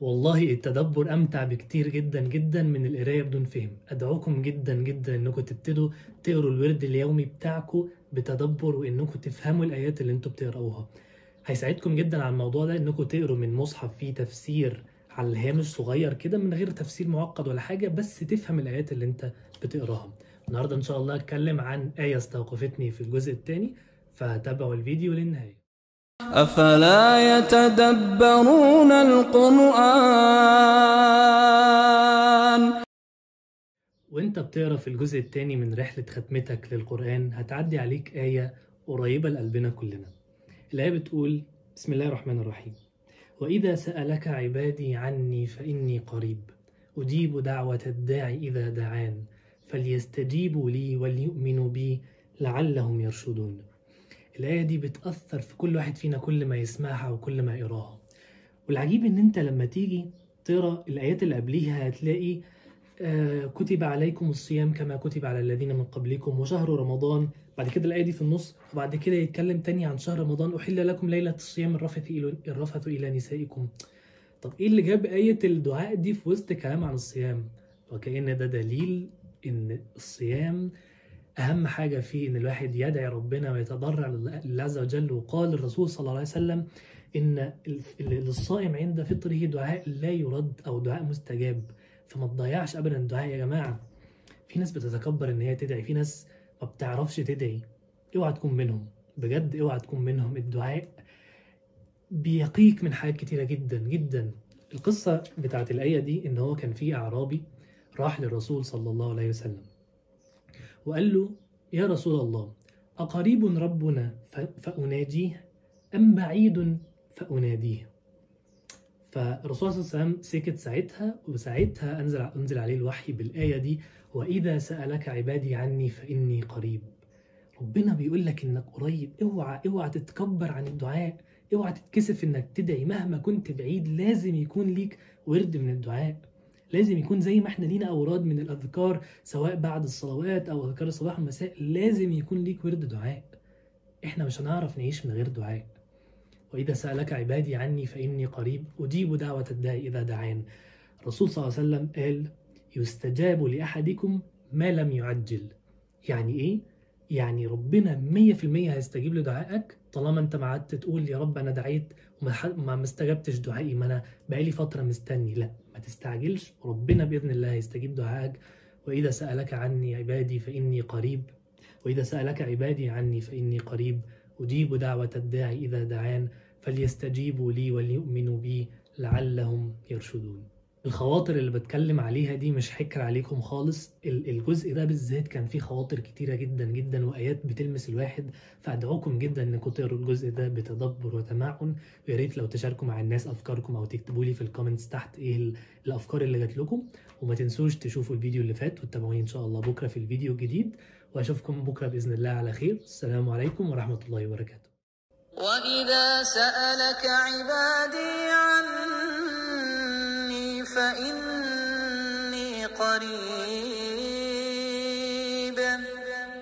والله التدبر أمتع بكتير جدا جدا من القراية بدون فهم. أدعوكم جدا جدا إنكم تبتدوا تقروا الورد اليومي بتاعكم بتدبر وإنكم تفهموا الآيات اللي إنتوا بتقرأوها. هيساعدكم جدا على الموضوع ده إنكم تقروا من مصحف فيه تفسير على الهامش صغير كده من غير تفسير معقد ولا حاجة بس تفهم الآيات اللي إنت بتقراها. النهاردة إن شاء الله هتكلم عن آية استوقفتني في الجزء الثاني فتابعوا الفيديو للنهاية. أفلا يتدبرون القرآن؟ وانت بتقرأ في الجزء الثاني من رحلة ختمتك للقرآن هتعدي عليك آية قريبة لقلبنا كلنا. الآية بتقول بسم الله الرحمن الرحيم. وإذا سألك عبادي عني فإني قريب أجيب دعوة الداعي إذا دعان فليستجيبوا لي وليؤمنوا بي لعلهم يرشدون. الآية دي بتأثر في كل واحد فينا كل ما يسمعها وكل ما يقراها. والعجيب إن أنت لما تيجي تقرأ الآيات اللي قبليها هتلاقي آه كتب عليكم الصيام كما كتب على الذين من قبلكم وشهر رمضان. بعد كده الآية دي في النص وبعد كده يتكلم تاني عن شهر رمضان. أحل لكم ليلة الصيام الرفث إلى الرفث إلى نسائكم. طب إيه اللي جاب آية الدعاء دي في وسط كلام عن الصيام؟ وكأن ده دليل إن الصيام أهم حاجة فيه إن الواحد يدعي ربنا ويتضرع لله عز وجل. وقال الرسول صلى الله عليه وسلم إن للصائم عند فطره دعاء لا يرد أو دعاء مستجاب. فما تضيعش أبدا الدعاء يا جماعة. في ناس بتتكبر إن هي تدعي في ناس ما بتعرفش تدعي. اوعى تكون منهم. بجد اوعى تكون منهم. الدعاء بيقيك من حاجات كتيرة جدا جدا. القصة بتاعت الآية دي إن هو كان في أعرابي راح للرسول صلى الله عليه وسلم. وقال له يا رسول الله أقريب ربنا فأناجيه أم بعيد فأناديه؟ فالرسول صلى الله عليه وسلم سكت ساعتها وساعتها أنزل, أنزل عليه الوحي بالآية دي وإذا سألك عبادي عني فإني قريب. ربنا بيقول لك إنك قريب. اوعى اوعى تتكبر عن الدعاء. اوعى تتكسف إنك تدعي. مهما كنت بعيد لازم يكون ليك ورد من الدعاء. لازم يكون زي ما إحنا لينا أوراد من الأذكار سواء بعد الصلوات أو أذكار الصباح والمساء لازم يكون ليك ورد دعاء. إحنا مش هنعرف نعيش من غير دعاء. وإذا سألك عبادي عني فإني قريب أجيب دعوة الداعي إذا دعان. الرسول صلى الله عليه وسلم قال يستجاب لأحدكم ما لم يعجل. يعني إيه؟ يعني ربنا 100% هيستجيب لدعائك. طالما انت ما قعدت تقول يا رب أنا دعيت وما ما استجبتش دعائي ما أنا بقالي فترة مستني. لا ما تستعجلش. ربنا بإذن الله هيستجيب دعائك. وإذا سألك عني عبادي فإني قريب. وإذا سألك عبادي عني فإني قريب. أجيب دعوة الداعي إذا دعان. فليستجيبوا لي وليؤمنوا بي لعلهم يرشدون. الخواطر اللي بتكلم عليها دي مش حكر عليكم خالص. الجزء ده بالذات كان فيه خواطر كتيرة جدا جدا وآيات بتلمس الواحد فأدعوكم جدا إنكم تقروا الجزء ده بتدبر وتمعن. ويا ريت لو تشاركوا مع الناس أفكاركم أو تكتبوا لي في ال comments تحت إيه الأفكار اللي جات لكم. وما تنسوش تشوفوا الفيديو اللي فات وتتابعوني إن شاء الله بكرة في الفيديو الجديد. وأشوفكم بكرة بإذن الله على خير. السلام عليكم ورحمة الله وبركاته. وإذا سألك عبادي عني فإني قريب.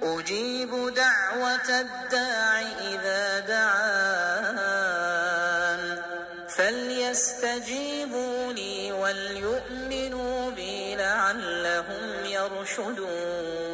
أجيب دعوة الداع إذا دعان. فليستجيبوا لي وليؤمنوا بي لعلهم يرشدون.